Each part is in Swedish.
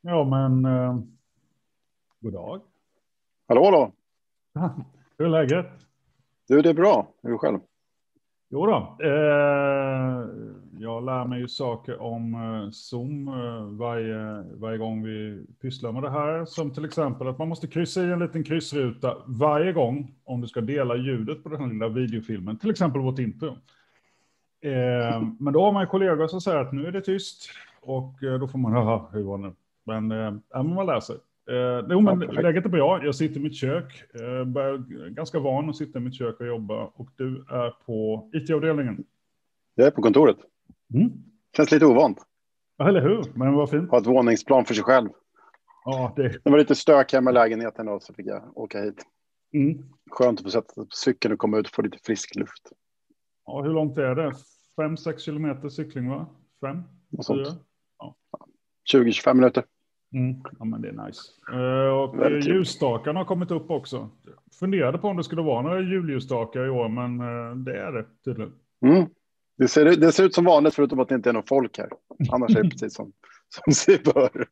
Ja, men eh, god dag. Hallå, hallå. Hur är läget? Du, det är bra. Hur är du själv? Jo då. Eh, jag lär mig ju saker om eh, Zoom eh, varje, varje gång vi pysslar med det här. Som till exempel att man måste kryssa i en liten kryssruta varje gång om du ska dela ljudet på den här lilla videofilmen. Till exempel vårt intro. Eh, men då har man kollegor som säger att nu är det tyst och eh, då får man höra hur var det nu? Men eh, man lär sig. Eh, jo, men Ja, läget är bra. Jag sitter i mitt kök. Eh, ganska van att sitta i mitt kök och jobba. Och du är på IT-avdelningen. Jag är på kontoret. Mm. Känns lite ovant. Ja, eller hur? Men vad fint. Ha ett våningsplan för sig själv. Ja, det, Det var lite stök hemma i lägenheten då, så fick jag åka hit. mm. Skönt att få sätta sig på cykeln och komma ut och få lite frisk luft. ja, hur långt är det? Fem, sex kilometer cykling, va? Fem? Och sånt. Fyra? 20-25 minuter. Mm. Ja, men det är nice. Eh, och ljusstakarna har kommit upp också. Funderade på om det skulle vara några julljusstakar i år, men eh, det är det tydligen. Mm. Det, ser, det ser ut som vanligt förutom att det inte är någon folk här. Annars är det precis som, som sig bör.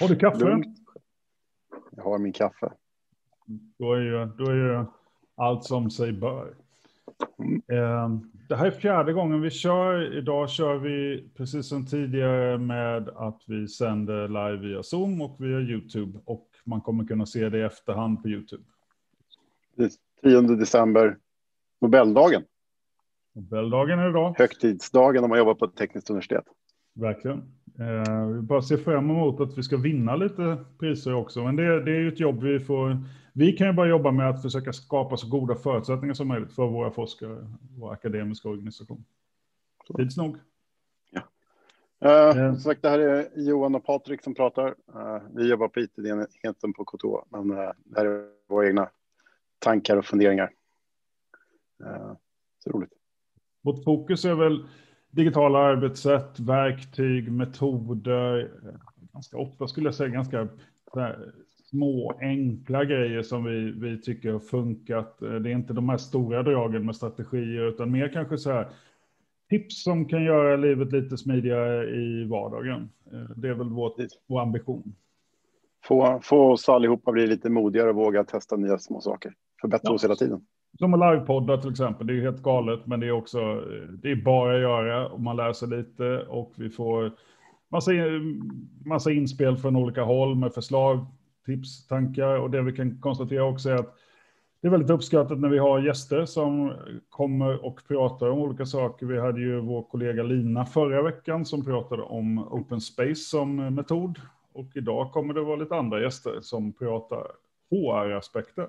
Har du kaffe? Lugnt. Jag har min kaffe. Då är ju, då är ju allt som sig bör. Eh, Det här är fjärde gången vi kör. Idag kör vi precis som tidigare med att vi sänder live via Zoom och via YouTube. Och man kommer kunna se det i efterhand på YouTube. Det är 10 december, Nobeldagen. Nobeldagen är idag. Högtidsdagen om man jobbar på ett tekniskt universitet. Verkligen. Eh, vi bara ser fram emot att vi ska vinna lite priser också. Men det, det är ju ett jobb vi får. Vi kan ju bara jobba med att försöka skapa så goda förutsättningar som möjligt för våra forskare, vår akademiska organisation. Tids nog. Ja. Som sagt, det här är Johan och Patrik som pratar. Eh, vi jobbar på IT-enheten på KTH, men eh, det här är våra egna tankar och funderingar. Uh, så roligt. Vårt fokus är väl digitala arbetssätt, verktyg, metoder. Ganska ofta skulle jag säga ganska små enkla grejer som vi, vi tycker har funkat. Det är inte de här stora dragen med strategier utan mer kanske så här tips som kan göra livet lite smidigare i vardagen. Det är väl vårt, vår ambition. Få, få oss allihopa bli lite modigare och våga testa nya små saker. Förbättra Ja. oss hela tiden. Som att livepodda till exempel, det är helt galet, men det är också, det är bara att göra och man lär sig lite och vi får massa, massa inspel från olika håll med förslag, tips, tankar och det vi kan konstatera också är att det är väldigt uppskattat när vi har gäster som kommer och pratar om olika saker. Vi hade ju vår kollega Lina förra veckan som pratade om open space som metod och idag kommer det vara lite andra gäster som pratar HR-aspekter.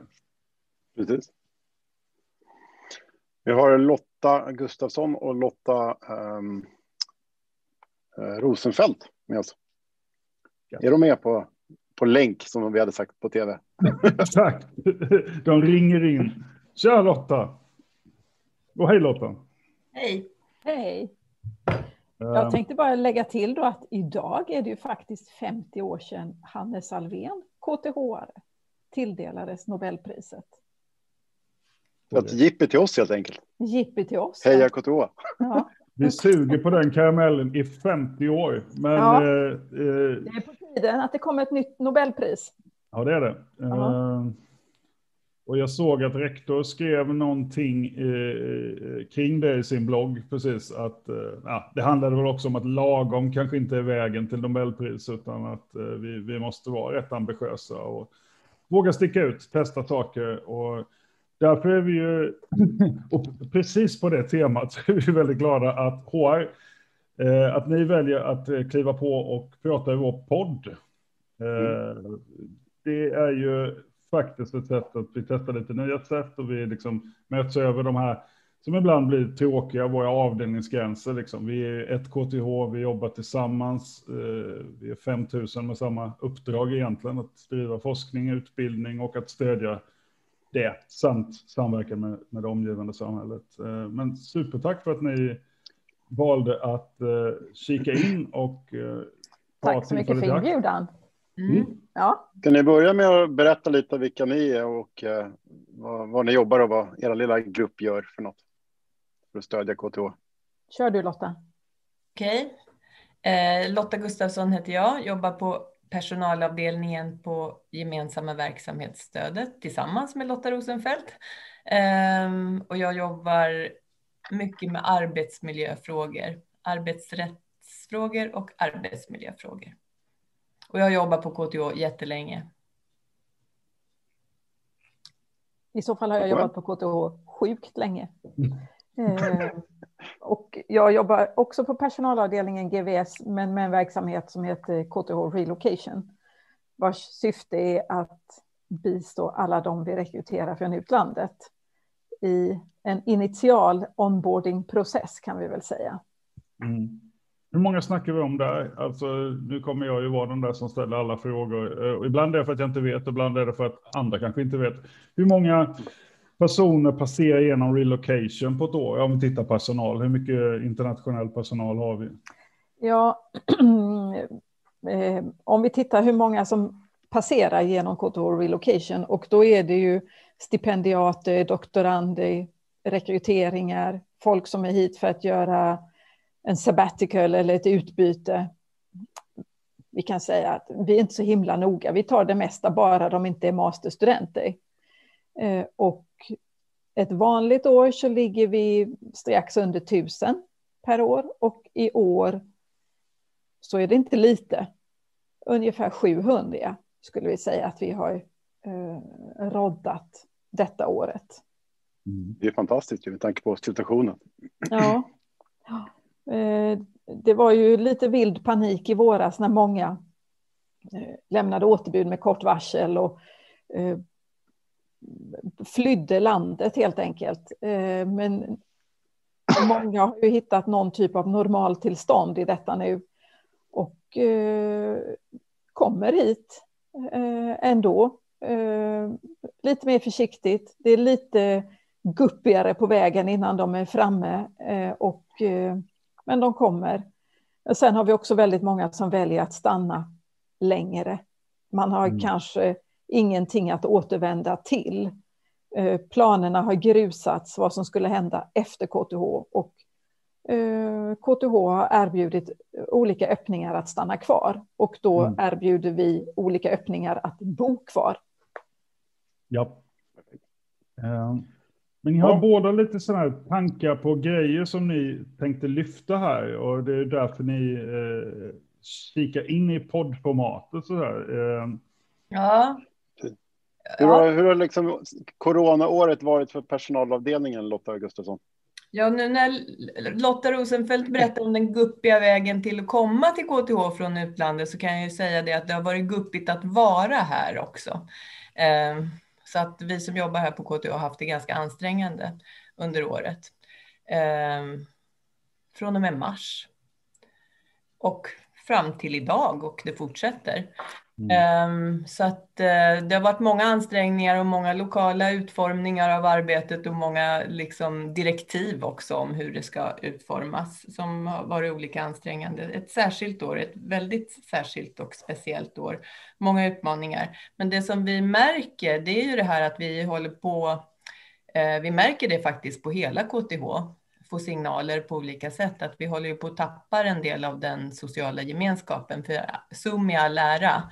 Precis. Vi har Lotta Gustafsson och Lotta eh, Rosenfeldt med oss. Ja. Är de med på, på länk som vi hade sagt på tv? Exakt. De ringer in. Tja Lotta. Och hej Lotta. Hej. Hej. Eh, Jag tänkte bara lägga till då att idag är det ju faktiskt 50 år sedan Hannes Alfvén, KTH, tilldelades Nobelpriset. Så att jippi till oss helt enkelt. Jippi till oss. Heja KTH! Ja, Vi suger på den karamellen i 50 år. Men Ja. eh, eh, det är på tiden att det kommer ett nytt Nobelpris. ja, det är det. Eh, och jag såg att rektor skrev någonting eh, kring det i sin blogg. Precis att eh, ja, det handlade väl också om att lagom kanske inte är vägen till Nobelpris utan att eh, vi, vi måste vara rätt ambitiösa och våga sticka ut, testa saker och därför är vi ju, och precis på det temat, är vi väldigt glada att HR, eh, att ni väljer att eh, kliva på och prata i vår podd. Eh, det är ju faktiskt ett sätt att vi testar lite nya sätt och vi liksom möts över de här som ibland blir tråkiga, våra avdelningsgränser. Liksom. Vi är ett KTH, vi jobbar tillsammans, eh, vi är 5000 med samma uppdrag egentligen, att driva forskning, utbildning och att stödja det samt samverkan med, med det omgivande samhället. Eh, Men supertack för att ni valde att eh, kika in och eh, ta Tack så mycket för inbjudan. Mm. Ja, Kan ni börja med att berätta lite vilka ni är och eh, vad, vad ni jobbar och vad era lilla grupp gör för något? För att stödja KTH. kör du Lotta. Okej. Eh, Lotta Gustafsson heter jag, jobbar på personalavdelningen på gemensamma verksamhetsstödet tillsammans med Lotta Rosenfeldt. Ehm, och jag jobbar mycket med arbetsmiljöfrågor, arbetsrättsfrågor och arbetsmiljöfrågor. Och jag jobbar på KTH jättelänge. I så fall har jag jobbat på KTH sjukt länge. Eh, och jag jobbar också på personalavdelningen GVS, men med en verksamhet som heter KTH Relocation, vars syfte är att bistå alla de vi rekryterar från utlandet i en initial onboarding-process kan vi väl säga. Mm. Hur många snackar vi om där? Alltså, nu kommer jag ju vara den där som ställer alla frågor. Eh, och ibland är det för att jag inte vet, ibland är det för att andra kanske inte vet. Hur många personer passerar genom relocation på ett år? Om vi tittar personal, hur mycket internationell personal har vi? Ja, eh, om vi tittar hur många som passerar genom KTH relocation och då är det ju stipendiater, doktorander, rekryteringar, folk som är hit för att göra en sabbatical eller ett utbyte. Vi kan säga att vi är inte så himla noga. Vi tar det mesta bara de inte är masterstudenter. Eh, och ett vanligt år så ligger vi strax under tusen per år och i år så är det inte lite. Ungefär 700 skulle vi säga att vi har eh, roddat detta året. Mm. Det är fantastiskt med tanke på situationen. Ja. Eh, det var ju lite vild panik i våras när många eh, lämnade återbud med kort varsel och eh, flydde landet helt enkelt. Men många har ju hittat någon typ av normaltillstånd i detta nu och kommer hit ändå. Lite mer försiktigt. Det är lite guppigare på vägen innan de är framme och men de kommer. Sen har vi också väldigt många som väljer att stanna längre. Man har mm. kanske ingenting att återvända till. Eh, planerna har grusats vad som skulle hända efter KTH och KTH eh, har erbjudit olika öppningar att stanna kvar och då mm. erbjuder vi olika öppningar att bo kvar. Ja. Um. Men ni har ja. båda lite sådana här tankar på grejer som ni tänkte lyfta här och det är därför ni eh, kikar in i poddformatet sådär. Eh. Ja. Hur har, hur har liksom coronaåret varit för personalavdelningen, Lotta Gustafsson? Ja, nu när Lotta Rosenfeldt berättar om den guppiga vägen till att komma till KTH från utlandet så kan jag ju säga det att det har varit guppigt att vara här också. Eh, så att vi som jobbar här på KTH har haft det ganska ansträngande under året. Eh, från och med mars. Och fram till idag och det fortsätter. Mm. Ehm, så att eh, det har varit många ansträngningar och många lokala utformningar av arbetet och många liksom direktiv också om hur det ska utformas som har varit olika ansträngande. Ett särskilt år, ett väldigt särskilt och speciellt år. Många utmaningar. Men det som vi märker, det är ju det här att vi håller på eh, vi märker det faktiskt på hela KTH få signaler på olika sätt att vi håller på att tappa en del av den sociala gemenskapen. För Zoom är all ära,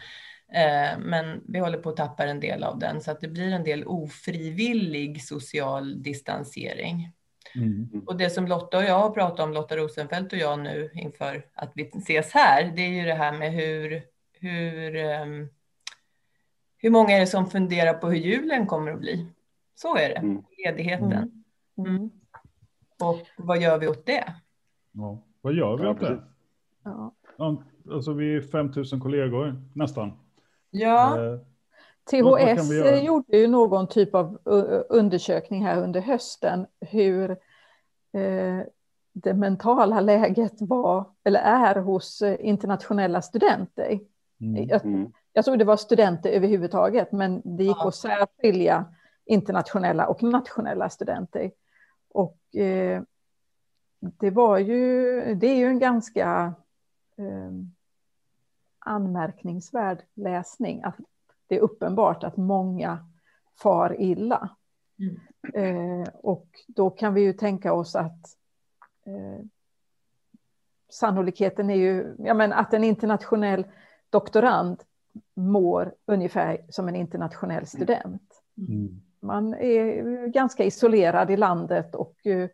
eh, men vi håller på att tappa en del av den så att det blir en del ofrivillig social distansering. Mm. Och det som Lotta och jag har pratat om, Lotta Rosenfeldt och jag nu inför att vi ses här, det är ju det här med hur, hur, um, hur många är det som funderar på hur julen kommer att bli? Så är det, mm. ledigheten. Mm. Och vad gör vi åt det? Ja, vad gör vi åt det? Ja. Alltså vi är 5000 kollegor nästan. Ja. Eh, THS gjorde ju någon typ av undersökning här under hösten hur eh, det mentala läget var eller är hos eh, internationella studenter. Mm. Jag, mm. jag tror det var studenter överhuvudtaget, men det gick att särskilja internationella och nationella studenter. Och eh, det var ju, det är ju en ganska eh, anmärkningsvärd läsning. Att det är uppenbart att många far illa. Mm. Eh, och då kan vi ju tänka oss att eh, sannolikheten är ju, ja men att en internationell doktorand mår ungefär som en internationell student. Mm. Man är ganska isolerad i landet och uh,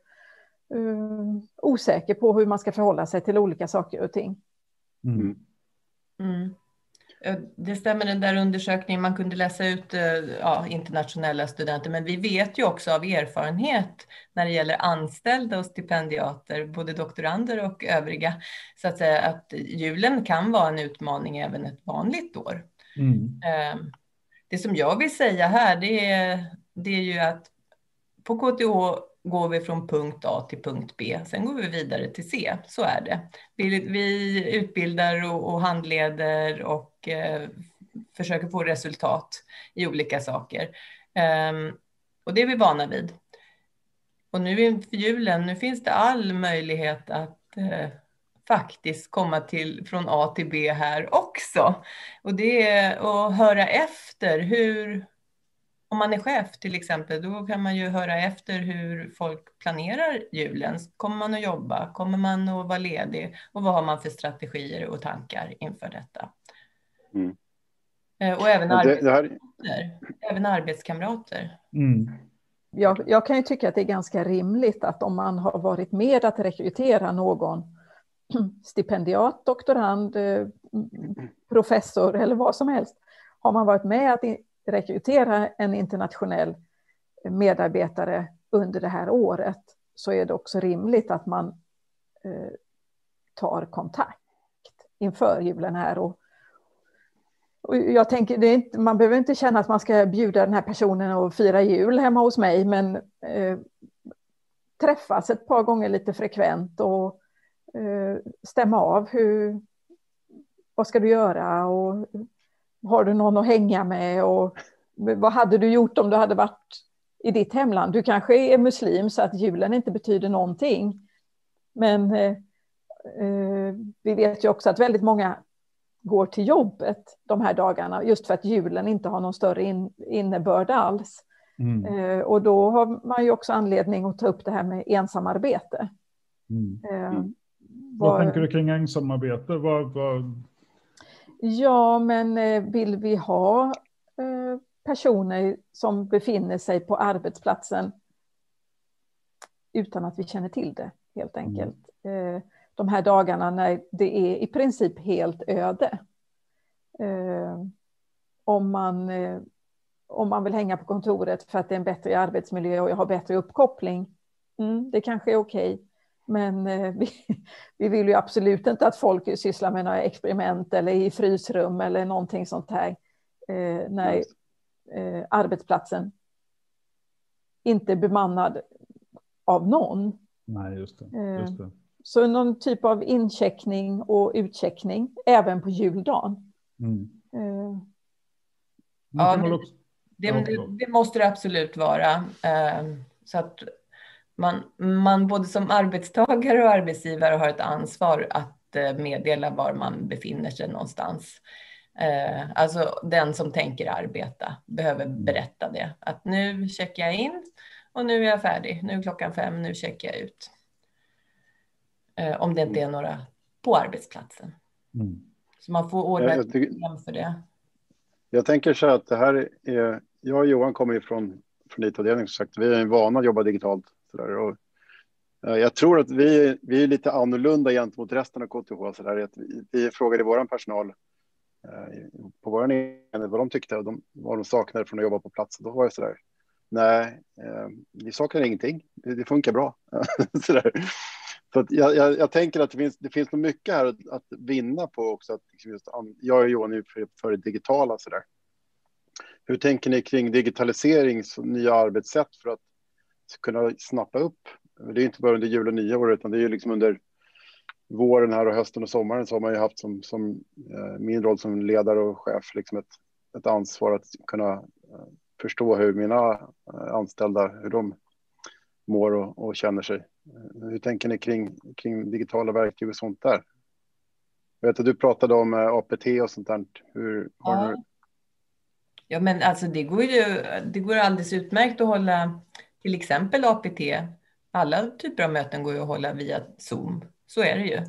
osäker på hur man ska förhålla sig till olika saker och ting. Mm. Mm. Det stämmer den där undersökningen, man kunde läsa ut eh, ja, internationella studenter, men vi vet ju också av erfarenhet när det gäller anställda och stipendiater, både doktorander och övriga, så att säga att julen kan vara en utmaning även ett vanligt år. Mm. Det som jag vill säga här, det är, det är ju att på KTH går vi från punkt A till punkt B. Sen går vi vidare till C. Så är det. Vi, vi utbildar och, och handleder och eh, försöker få resultat i olika saker. Um, och det är vi vana vid. Och nu inför julen, nu finns det all möjlighet att eh, faktiskt komma till från A till B här också. Och det är att höra efter hur, om man är chef till exempel, då kan man ju höra efter hur folk planerar julen. Kommer man att jobba? Kommer man att vara ledig? Och vad har man för strategier och tankar inför detta? Mm. Eh, och även, det, det här... även arbetskamrater. Mm. Jag, jag, kan ju tycka att det är ganska rimligt att om man har varit med att rekrytera någon stipendiat, doktorand, eh, professor eller vad som helst, har man varit med att rekrytera en internationell medarbetare under det här året så är det också rimligt att man eh, tar kontakt inför julen här. Och, och jag tänker, det inte, man behöver inte känna att man ska bjuda den här personen och fira jul hemma hos mig, men eh, träffas ett par gånger lite frekvent och eh, stämma av hur, vad ska du göra och har du någon att hänga med och vad hade du gjort om du hade varit i ditt hemland? Du kanske är muslim så att julen inte betyder någonting. Men eh, eh, vi vet ju också att väldigt många går till jobbet de här dagarna just för att julen inte har någon större in, innebörd alls. Mm. Eh, och då har man ju också anledning att ta upp det här med ensamarbete. Mm. Eh, mm. Vad, tänker du kring ensamarbete? Vad, vad... Ja, men eh, vill vi ha eh, personer som befinner sig på arbetsplatsen utan att vi känner till det, helt mm. enkelt. Mm. De här dagarna när det är i princip helt öde. Eh, om man, om man vill hänga på kontoret för att det är en bättre arbetsmiljö och jag har bättre uppkoppling, mm, det kanske är okej. Men vi, vi vill ju absolut inte att folk sysslar med några experiment eller i frysrum eller någonting sånt här. när eh, arbetsplatsen inte bemannad av någon. Nej, just det. Eh, just det. Så någon typ av incheckning och utcheckning även på juldagen. Mm. Eh. Ja, det, det, det, måste det absolut vara. Eh, så att man, man både som arbetstagare och arbetsgivare har ett ansvar att eh, meddela var man befinner sig någonstans. Eh, alltså den som tänker arbeta behöver mm. berätta det. Att nu checkar jag in och nu är jag färdig. Nu är klockan fem, nu checkar jag ut. Eh, om det inte är några på arbetsplatsen. Mm. Så man får ordna ett program för det. Jag tänker så att det här är, jag och Johan kommer ju från, från IT-avdelningen vi är vana att jobba digitalt sådär. och, eh, jag tror att vi, vi är lite annorlunda gentemot resten av KTH. Så där, att vi, vi frågade vår personal eh, på vår enhet vad de tyckte och de, vad de saknade från att jobba på plats. Då var det så där. Nej, eh, vi saknar ingenting. Det, det funkar bra. så där. Så att jag, jag, jag, tänker att det finns, det finns nog mycket här att, att vinna på också. Att liksom just, jag och Johan är för, för det digitala. Så där. Hur tänker ni kring digitalisering och nya arbetssätt för att kunna snappa upp? Det är inte bara under jul och nyår, utan det är ju liksom under våren här och hösten och sommaren så har man ju haft som, som eh, min roll som ledare och chef liksom ett, ett ansvar att kunna eh, förstå hur mina eh, anställda, hur de mår och, och känner sig. Eh, hur tänker ni kring, kring digitala verktyg och sånt där? Jag vet att du pratade om APT och sånt där. Hur, ja. Du... ja, men alltså det går ju det går alldeles utmärkt att hålla till exempel APT. Alla typer av möten går ju att hålla via Zoom så är det ju.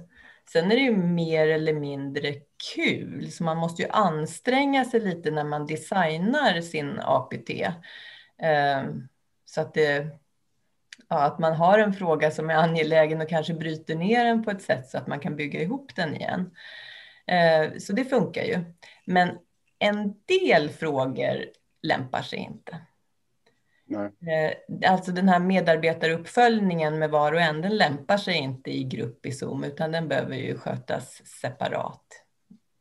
Sen är det ju mer eller mindre kul, så man måste ju anstränga sig lite när man designar sin APT. Ehm, så att, det, ja, att man har en fråga som är angelägen och kanske bryter ner den på ett sätt så att man kan bygga ihop den igen. Ehm, så det funkar ju. Men en del frågor lämpar sig inte. Nej. Eh, alltså den här medarbetaruppföljningen med var och en, den lämpar sig inte i grupp i Zoom, utan den behöver ju skötas separat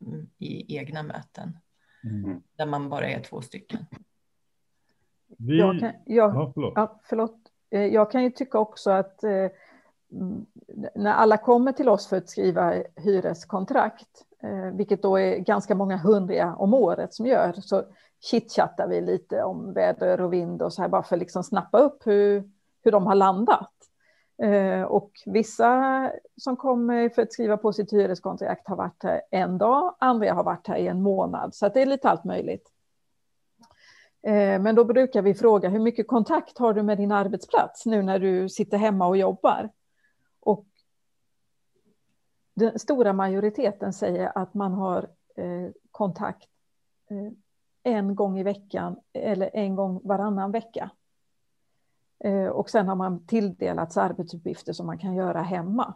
mm, i egna möten. Mm. Där man bara är två stycken. Vi... Jag kan, jag, ja, förlåt. Ja, förlåt. Eh, jag kan ju tycka också att eh, när alla kommer till oss för att skriva hyreskontrakt, eh, vilket då är ganska många hundra om året som gör, så chitchattar vi lite om väder och vind och så här bara för att liksom snappa upp hur, hur de har landat. Eh, och vissa som kommer för att skriva på sitt hyreskontrakt har varit här en dag, andra har varit här i en månad, så det är lite allt möjligt. Eh, men då brukar vi fråga hur mycket kontakt har du med din arbetsplats nu när du sitter hemma och jobbar? Och den stora majoriteten säger att man har eh, kontakt eh, en gång i veckan eller en gång varannan vecka. Eh, och sen har man tilldelats arbetsuppgifter som man kan göra hemma.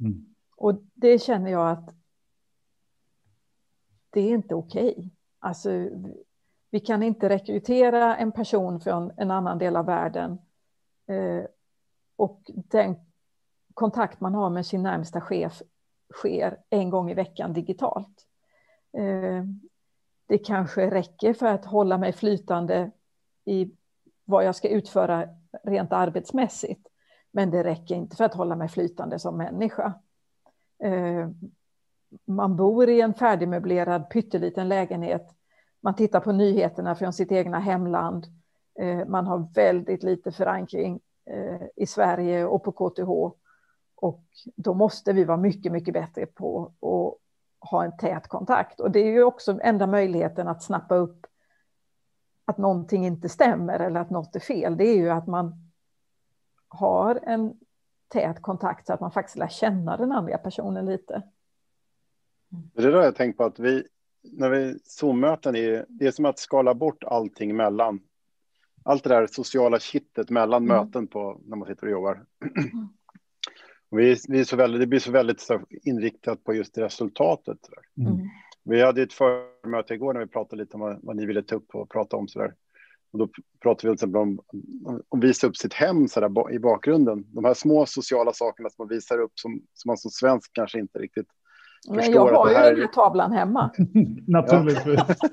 Mm. Och det känner jag att det är inte okej. Okay. Alltså, vi kan inte rekrytera en person från en annan del av världen eh, och den kontakt man har med sin närmsta chef sker en gång i veckan digitalt. Det kanske räcker för att hålla mig flytande i vad jag ska utföra rent arbetsmässigt. Men det räcker inte för att hålla mig flytande som människa. Eh, man bor i en färdigmöblerad pytteliten lägenhet. Man tittar på nyheterna från sitt egna hemland. Eh, man har väldigt lite förankring eh, i Sverige och på KTH. Och då måste vi vara mycket, mycket bättre på att ha en tät kontakt. Och det är ju också enda möjligheten att snappa upp att någonting inte stämmer eller att något är fel. Det är ju att man har en tät kontakt så att man faktiskt lär känna den andra personen lite. Det är det jag tänkt på att vi, när vi Zoom-möten, är, det är som att skala bort allting mellan, allt det där sociala kittet mellan mm. möten på, när man sitter och jobbar. Mm. Vi, vi är så väldigt, det blir så väldigt inriktat på just resultatet. Mm. Vi hade ett förmöte igår när vi pratade lite om vad, vad ni ville ta upp och prata om. Så där. Och då pratade vi till om, om, om visa upp sitt hem så där, i bakgrunden. De här små sociala sakerna som man visar upp som, som man som svensk kanske inte riktigt Men. Jag har ju här... den här tavlan hemma. Naturligtvis.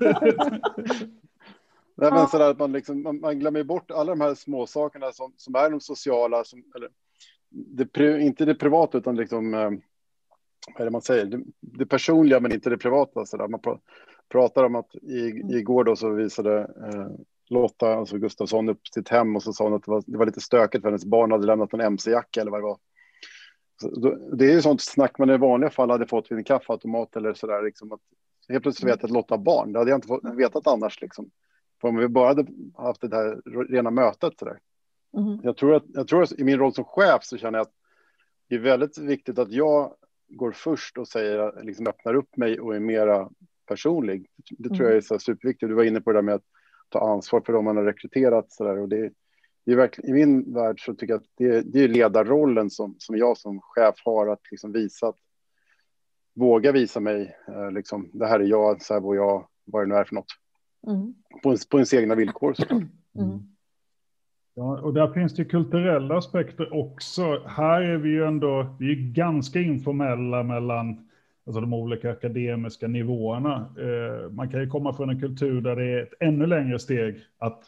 Nej, men att man, liksom, man, man, glömmer bort alla de här små sakerna som, som är de sociala, som, eller det, inte det privata utan liksom, eh, vad är det man säger, det, det personliga men inte det privata. Så där. Man pr pratar om att i, mm. igår då så visade eh, Lotta, alltså Gustafsson, upp sitt hem och så sa hon att det var, det var lite stökigt för hennes barn hade lämnat en mc-jacka eller vad det var. Det är ju sånt snack man i vanliga fall hade fått vid en kaffeautomat eller så där. Liksom att helt plötsligt vet jag att Lotta har barn. Det hade jag inte fått, vetat annars. Liksom. För om vi bara hade haft det här rena mötet så där. Mm. Jag, tror att, jag tror att i min roll som chef så känner jag att det är väldigt viktigt att jag går först och säger, liksom öppnar upp mig och är mera personlig. Det tror jag är så superviktigt. Du var inne på det där med att ta ansvar för dem man har rekryterat. Så där. Och det, det är verkligen, I min värld så tycker jag att det, det är ledarrollen som, som jag som chef har att liksom visa att våga visa mig, eh, liksom, det här är jag, så här var jag, vad det nu är för något. Mm. På, på ens egna villkor. Mm. Ja, och där finns det kulturella aspekter också. Här är vi ju ändå, vi är ganska informella mellan alltså de olika akademiska nivåerna. Eh, man kan ju komma från en kultur där det är ett ännu längre steg att,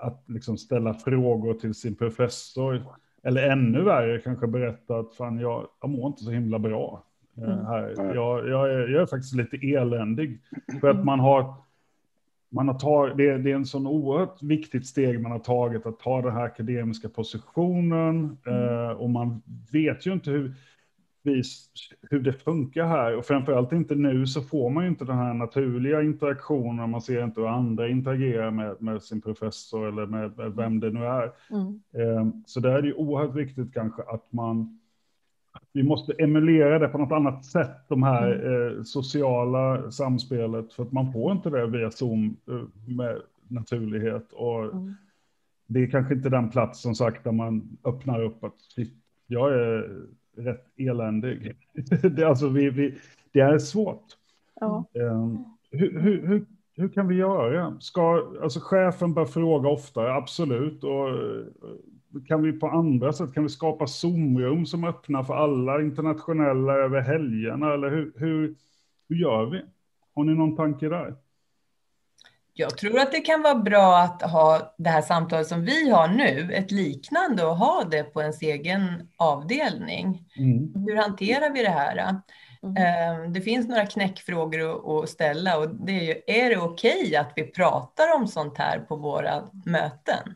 att liksom ställa frågor till sin professor. Eller ännu värre kanske berätta att fan, jag, jag mår inte så himla bra. Eh, mm. här. Jag, jag, är, jag är faktiskt lite eländig. För att man har man har tagit, det, det är en sån oerhört viktigt steg man har tagit att ta den här akademiska positionen mm. eh, och man vet ju inte hur, hur det funkar här och framförallt inte nu så får man ju inte den här naturliga interaktionen. Man ser inte hur andra interagerar med, med sin professor eller med, med vem det nu är. Mm. Eh, så där är det ju oerhört viktigt kanske att man vi måste emulera det på något annat sätt, de här mm. eh, sociala samspelet, för att man får inte det via Zoom eh, med naturlighet. Och mm. Det är kanske inte den plats som sagt där man öppnar upp att jag är rätt eländig. det, alltså, vi, vi, det är svårt. Ja. Um, hur, hur, hur, hur, kan vi göra? Ska, alltså chefen bör fråga oftare, absolut. Och kan vi på andra sätt, kan vi skapa Zoom-rum som öppnar för alla internationella över helgerna? Eller hur, hur, hur gör vi? Har ni någon tanke där? Jag tror att det kan vara bra att ha det här samtalet som vi har nu, ett liknande och ha det på ens egen avdelning. Mm. Hur hanterar vi det här? Mm. Ehm, det finns några knäckfrågor att ställa och det är ju, är det okej okay att vi pratar om sånt här på våra möten?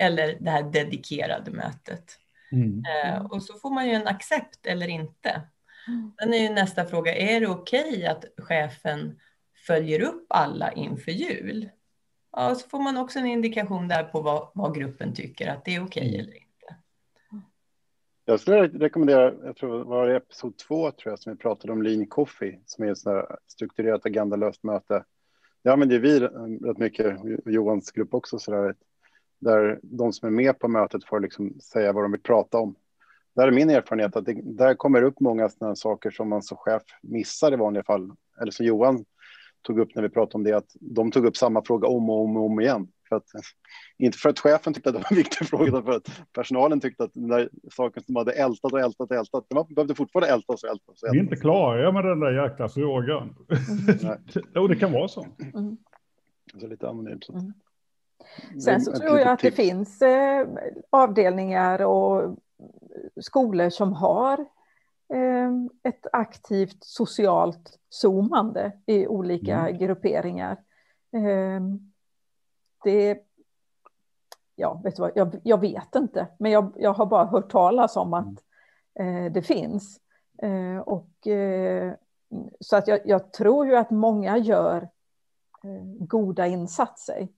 Eller det här dedikerade mötet. Mm. Eh, och så får man ju en accept eller inte. Mm. Sen är ju nästa fråga, är det okej okay att chefen följer upp alla inför jul? Ja, så får man också en indikation där på vad, vad gruppen tycker, att det är okej okay mm. eller inte. Jag skulle rekommendera, jag tror det var episod två tror jag, som vi pratade om Lean Coffee, som är ett strukturerat agendalöst möte. Det använder vi rätt mycket, Johans grupp också, så där, där de som är med på mötet får liksom säga vad de vill prata om. Där är min erfarenhet att det, där kommer upp många sådana saker som man som chef missar i vanliga fall. Eller som Johan tog upp när vi pratade om det, att de tog upp samma fråga om och om, och om igen. För att, inte för att chefen tyckte att det var en viktig fråga, utan för att personalen tyckte att den där saken som hade ältat och ältat och ältat, den behövde fortfarande ältas och ältas. Och ältas. Vi är inte klara med den där jäkla frågan. Mm. jo, det kan vara så. Mm. Så lite anonymt. Mm. Sen så tror jag att det finns eh, avdelningar och skolor som har eh, ett aktivt socialt zoomande i olika mm. grupperingar. Eh, det, ja, vet du vad, jag, jag, vet inte, men jag, jag har bara hört talas om att mm. eh, det finns. Eh, och, eh, så att jag, jag, tror ju att många gör goda insatser.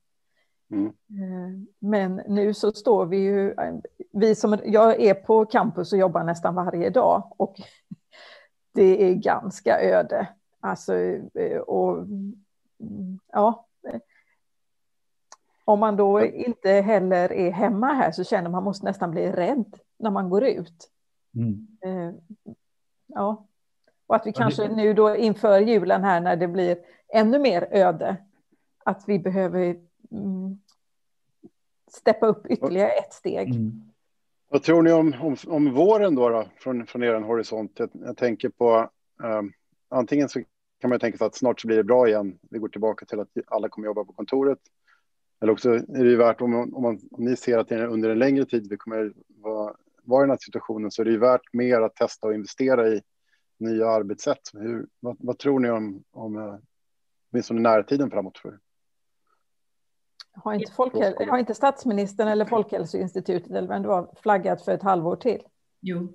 Mm. Eh, men nu så står vi ju, eh, vi som, jag är på campus och jobbar nästan varje dag och det är ganska öde. Alltså, eh, och ja. Om man då inte heller är hemma här så känner man måste nästan bli rädd när man går ut. Mm. Ja, och att vi kanske nu då inför julen här när det blir ännu mer öde, att vi behöver mm, steppa upp ytterligare ett steg. Mm. Vad tror ni om, om, om våren då, då från, från er horisont? Jag, jag tänker på um, antingen så kan man tänka sig att snart så blir det bra igen. Vi går tillbaka till att alla kommer jobba på kontoret. Eller också är det ju värt om, om, man, om ni ser att under en längre tid vi kommer vara, vara i den här situationen så är det ju värt mer att testa och investera i nya arbetssätt. Hur, vad, vad tror ni om, om eh, åtminstone närtiden framåt för har inte, folkhäl har inte statsministern eller Folkhälsoinstitutet eller vem det var flaggat för ett halvår till? Jo,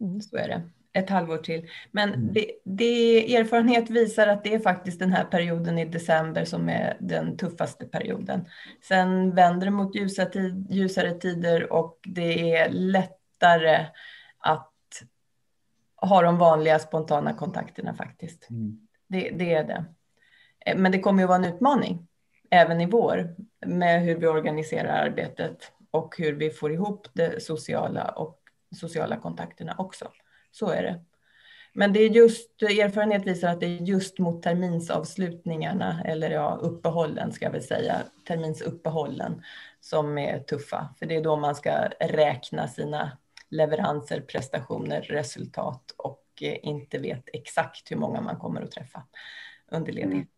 mm. så är det. Ett halvår till. Men mm. det, det, erfarenhet visar att det är faktiskt den här perioden i december som är den tuffaste perioden. Sen vänder det mot ljusa tid, ljusare tider och det är lättare att ha de vanliga spontana kontakterna faktiskt. Mm. Det, det är det. Men det kommer ju vara en utmaning även i vår med hur vi organiserar arbetet och hur vi får ihop det sociala och sociala kontakterna också. Så är det. Men det är just, erfarenhet visar att det är just mot terminsavslutningarna, eller ja, uppehållen ska jag väl säga, terminsuppehållen som är tuffa. För det är då man ska räkna sina leveranser, prestationer, resultat och eh, inte vet exakt hur många man kommer att träffa under ledighet.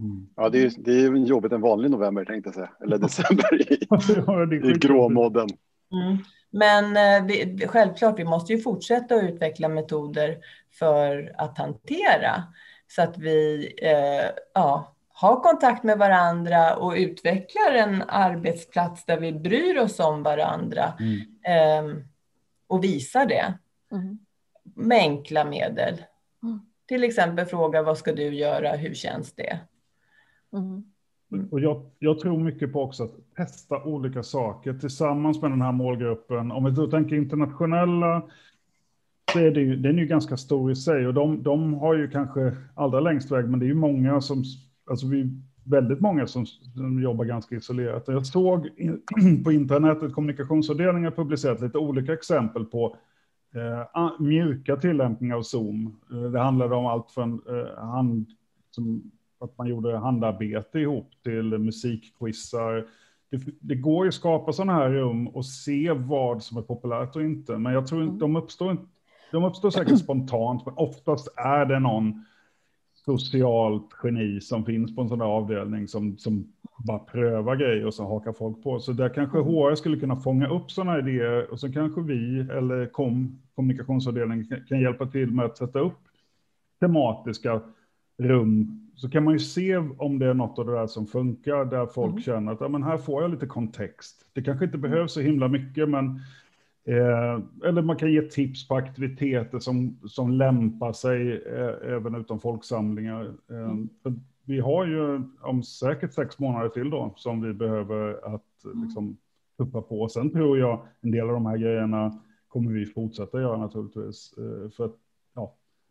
Mm. Ja, det är, det är jobbigt en vanlig november tänkte jag säga, eller december i, i gråmodden. Mm. Men eh, vi, självklart, vi måste ju fortsätta att utveckla metoder för att hantera så att vi eh, ja, har kontakt med varandra och utvecklar en arbetsplats där vi bryr oss om varandra mm. eh, och visar det mm. med enkla medel. Mm. Till exempel fråga vad ska du göra, hur känns det? Mm. Och jag, jag, tror mycket på också att testa olika saker tillsammans med den här målgruppen. Om vi då tänker internationella så är det ju, den är ju ganska stor i sig och de, de har ju kanske allra längst väg, men det är ju många som, alltså vi, väldigt många som, som jobbar ganska isolerat. Jag såg in, på internet att kommunikationsavdelningen publicerat lite olika exempel på eh, mjuka tillämpningar av Zoom. Eh, det handlade om allt från eh, hand, som, att man gjorde handarbete ihop till musikquizar. Det, det, går ju att skapa sådana här rum och se vad som är populärt och inte, men jag tror inte mm. de uppstår de uppstår säkert spontant, men oftast är det någon socialt geni som finns på en sån där avdelning som, som bara prövar grejer och så hakar folk på. Så där kanske HR mm. skulle kunna fånga upp sådana idéer och så kanske vi eller kom, kommunikationsavdelningen kan hjälpa till med att sätta upp tematiska rum. Så kan man ju se om det är något av det där som funkar, där folk mm. känner att ja, men här får jag lite kontext. Det kanske inte behövs så himla mycket, men Eh, eller man kan ge tips på aktiviteter som, som lämpar sig eh, även utom folksamlingar. Eh, mm. Vi har ju om säkert sex månader till då som vi behöver att mm. liksom, tuppa på. Sen tror jag en del av de här grejerna kommer vi fortsätta göra naturligtvis. Eh, för att,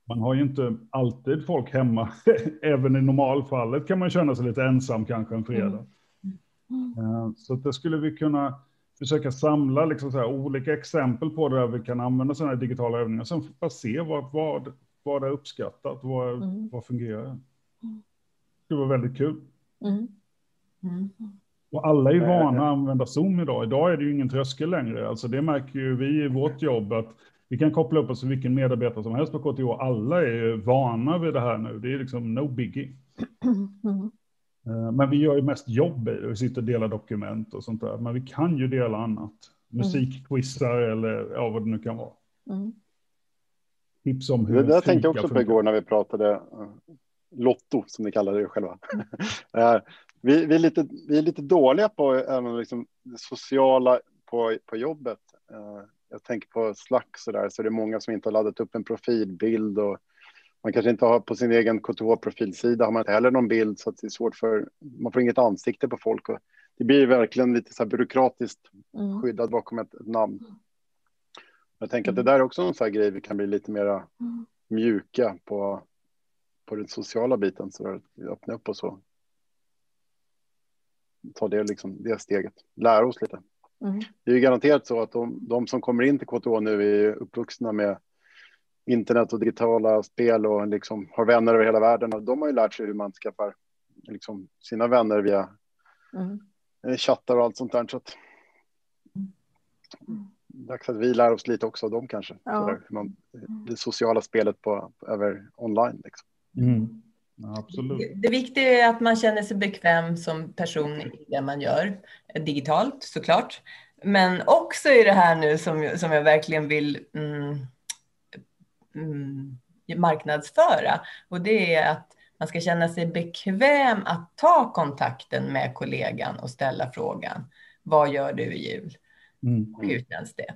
man har ju inte alltid folk hemma. även i normalfallet kan man känna sig lite ensam kanske en fredag. Mm. mm. Eh, så det skulle vi kunna försöka samla liksom så här olika exempel på där vi kan använda sådana här digitala övningar. Sen bara se vad, vad, vad är uppskattat, vad, mm. vad fungerar. Det var väldigt kul. Mm. Mm. Och alla är vana att använda Zoom idag. Idag är det ju ingen tröskel längre. Alltså det märker ju vi i vårt jobb att vi kan koppla upp oss till vilken medarbetare som helst på KTH. Alla är ju vana vid det här nu. Det är liksom no biggie. Mm. Eh, men vi gör ju mest jobb i det. Vi sitter och delar dokument och sånt där. Men vi kan ju dela annat. Mm. Musikquizar mm. eller ja, vad det nu kan vara. Mm. Tips om hur Det där tänkte jag också på igår när vi pratade uh, Lotto, som ni kallar det själva. uh, vi, vi, är lite, vi är lite dåliga på även liksom det sociala på, på jobbet. Jag tänker på Slack så där, så det är många som inte har laddat upp en profilbild och man kanske inte har på sin egen KTH-profilsida har man inte heller någon bild så att det är svårt för, man får inget ansikte på folk och det blir verkligen lite så här byråkratiskt mm. skyddat bakom ett, ett namn. Jag tänker att det mm. där är också en sån här grej vi kan bli lite mera mm. mjuka på, på den sociala biten så att öppna upp och så. Ta det, liksom, det steget, lära oss lite. Mm. Det är ju garanterat så att de, de som kommer in till KTH nu är uppvuxna med internet och digitala spel och liksom har vänner över hela världen. Och de har ju lärt sig hur man skaffar liksom sina vänner via mm. Eh, chattar och allt sånt där. Så att, mm. Dags att vi lär oss lite också av dem kanske. Ja. Där, man, det sociala spelet på, över online. Liksom. Mm. Absolut. Det, det viktiga är att man känner sig bekväm som person i det man gör. Digitalt såklart. Men också i det här nu som, som jag verkligen vill mm, mm, marknadsföra. Och det är att man ska känna sig bekväm att ta kontakten med kollegan och ställa frågan. Vad gör du i jul? Mm. Hur känns det?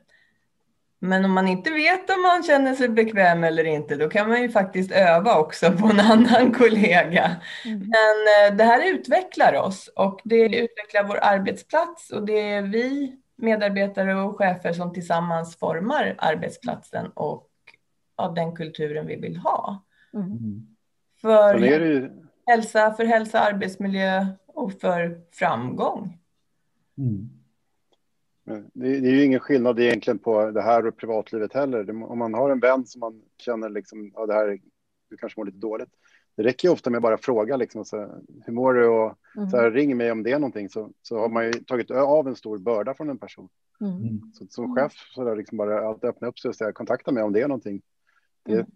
Men om man inte vet om man känner sig bekväm eller inte, då kan man ju faktiskt öva också på en annan kollega. Mm. Men eh, det här utvecklar oss och det utvecklar vår arbetsplats och det är vi medarbetare och chefer som tillsammans formar arbetsplatsen och av den kulturen vi vill ha. Mm. mm. För ju... hälsa, för hälsa, arbetsmiljö och för framgång. Mm. Det är ju ingen skillnad egentligen på det här och privatlivet heller. Om man har en vän som man känner liksom, ja, det här, du kanske mår lite dåligt. Det räcker ju ofta med bara fråga liksom, så, hur mår du och mm. så här, ring mig om det är någonting så, så har man ju tagit av en stor börda från en person. Mm. Så, som chef så där, liksom bara att öppna upp sig och säga kontakta mig om det är någonting. Det mm.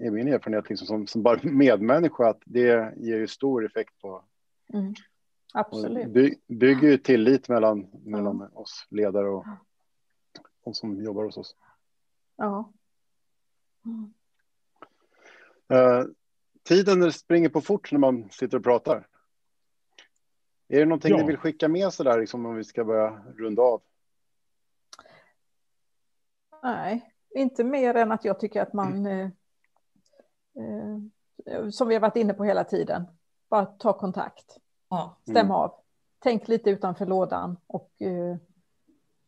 är min erfarenhet liksom som, som bara medmänniska att det ger ju stor effekt på. Mm. Absolut. By, bygger ju tillit mellan, mellan mm. oss ledare och de som jobbar hos oss. Ja. Mm. Uh, tiden springer på fort när man sitter och pratar. Är det någonting ja. ni vill skicka med så där liksom om vi ska börja runda av? Nej, inte mer än att jag tycker att man, mm. eh, eh, som vi har varit inne på hela tiden, bara ta kontakt. Ja. Stäm mm. av. Tänk lite utanför lådan och eh,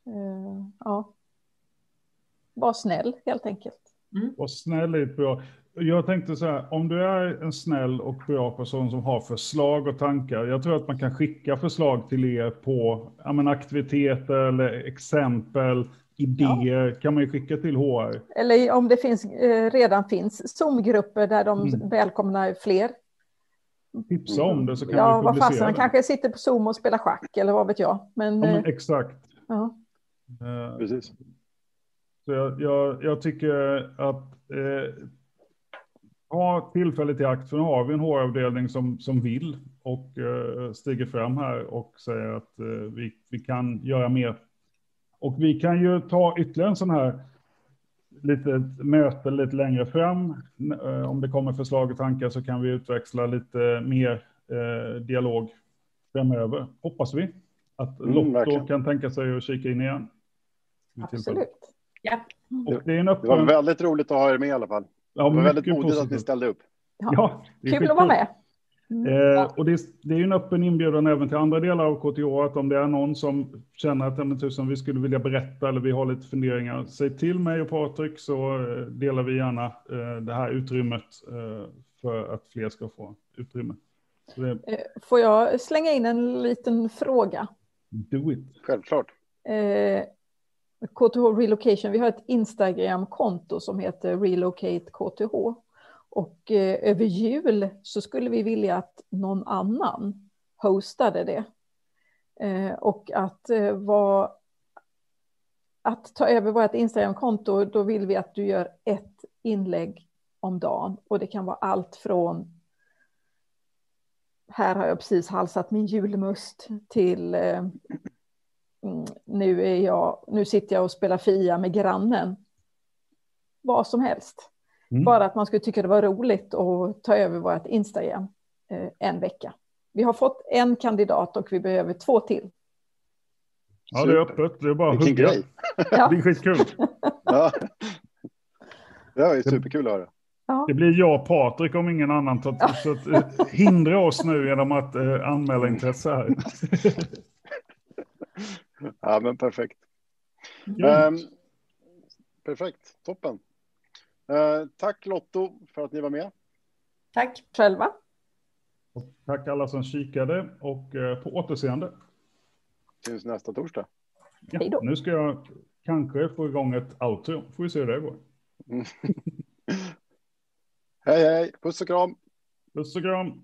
eh, ja, var snäll helt enkelt. Mm. Var snäll är ett bra. Jag tänkte så här, om du är en snäll och bra person som har förslag och tankar. Jag tror att man kan skicka förslag till er på ja, men aktiviteter eller exempel, idéer kan man ju skicka till HR. Eller om det finns, eh, redan finns Zoom-grupper där de Mm. välkomnar fler. Tipsa om det så kan Ja, vi vad publicera fasen, han det. kanske sitter på Zoom och spelar schack eller vad vet jag. Men, Ja, eh, men exakt. ja. Eh, Precis. Så jag, jag, jag tycker att eh, ha tillfället i akt, för nu har vi en HR-avdelning som, som vill och eh, stiger fram här och säger att eh, vi, vi kan göra mer. Och vi kan ju ta ytterligare en sån här litet möte lite längre fram. Eh, om det kommer förslag och tankar så kan vi utväxla lite mer eh, dialog framöver, hoppas vi. Att Mm, Lotto verkligen. kan tänka sig att kika in igen. Absolut. Ja. Och det är en Det var öppen... väldigt roligt att ha er med i alla fall. Ja, Det var väldigt modigt att ni positivt. ställde upp. Ja, är Kul att vara med. Eh, och det, är- det är ju en öppen inbjudan även till andra delar av KTH, att om det är någon som känner att men tusen, vi skulle vilja berätta eller vi har lite funderingar, säg till mig och Patrik så eh, delar vi gärna eh, det här utrymmet eh, för att fler ska få utrymme. Så det, Eh, Får jag slänga in en liten fråga? do it. Självklart. Eh, KTH Relocation, vi har ett Instagram-konto som heter Relocate KTH. Och eh, över jul så skulle vi vilja att någon annan hostade det. Eh, och att, eh, att ta över vårt Instagram-konto, då vill vi att du gör ett inlägg om dagen. Och det kan vara allt från här har jag precis halsat min julmust till eh, mm, nu, är jag, nu sitter jag och spelar Fia med grannen. Vad som helst. Mm. Bara att man skulle tycka det var roligt att ta över vårt Instagram eh, en vecka. Vi har fått en kandidat och vi behöver två till. Ja, det är öppet. Det är bara att hugga. grej. Ja. Det är skitkul. Ja. Det var ju superkul att höra. Ja, Det blir jag och Patrik om ingen annan tar så att, eh, hindra oss nu genom att eh, anmäla intresse här. Ja, men perfekt. Ehm, perfekt, toppen. Eh, tack Lotto för att ni var med. Tack. själva. Och tack alla som kikade och eh, på återseende. Syns nästa torsdag. Hej då. Ja, nu ska jag kanske få igång ett outro. Får vi se hur det går. hej hej, puss och kram. Puss och kram.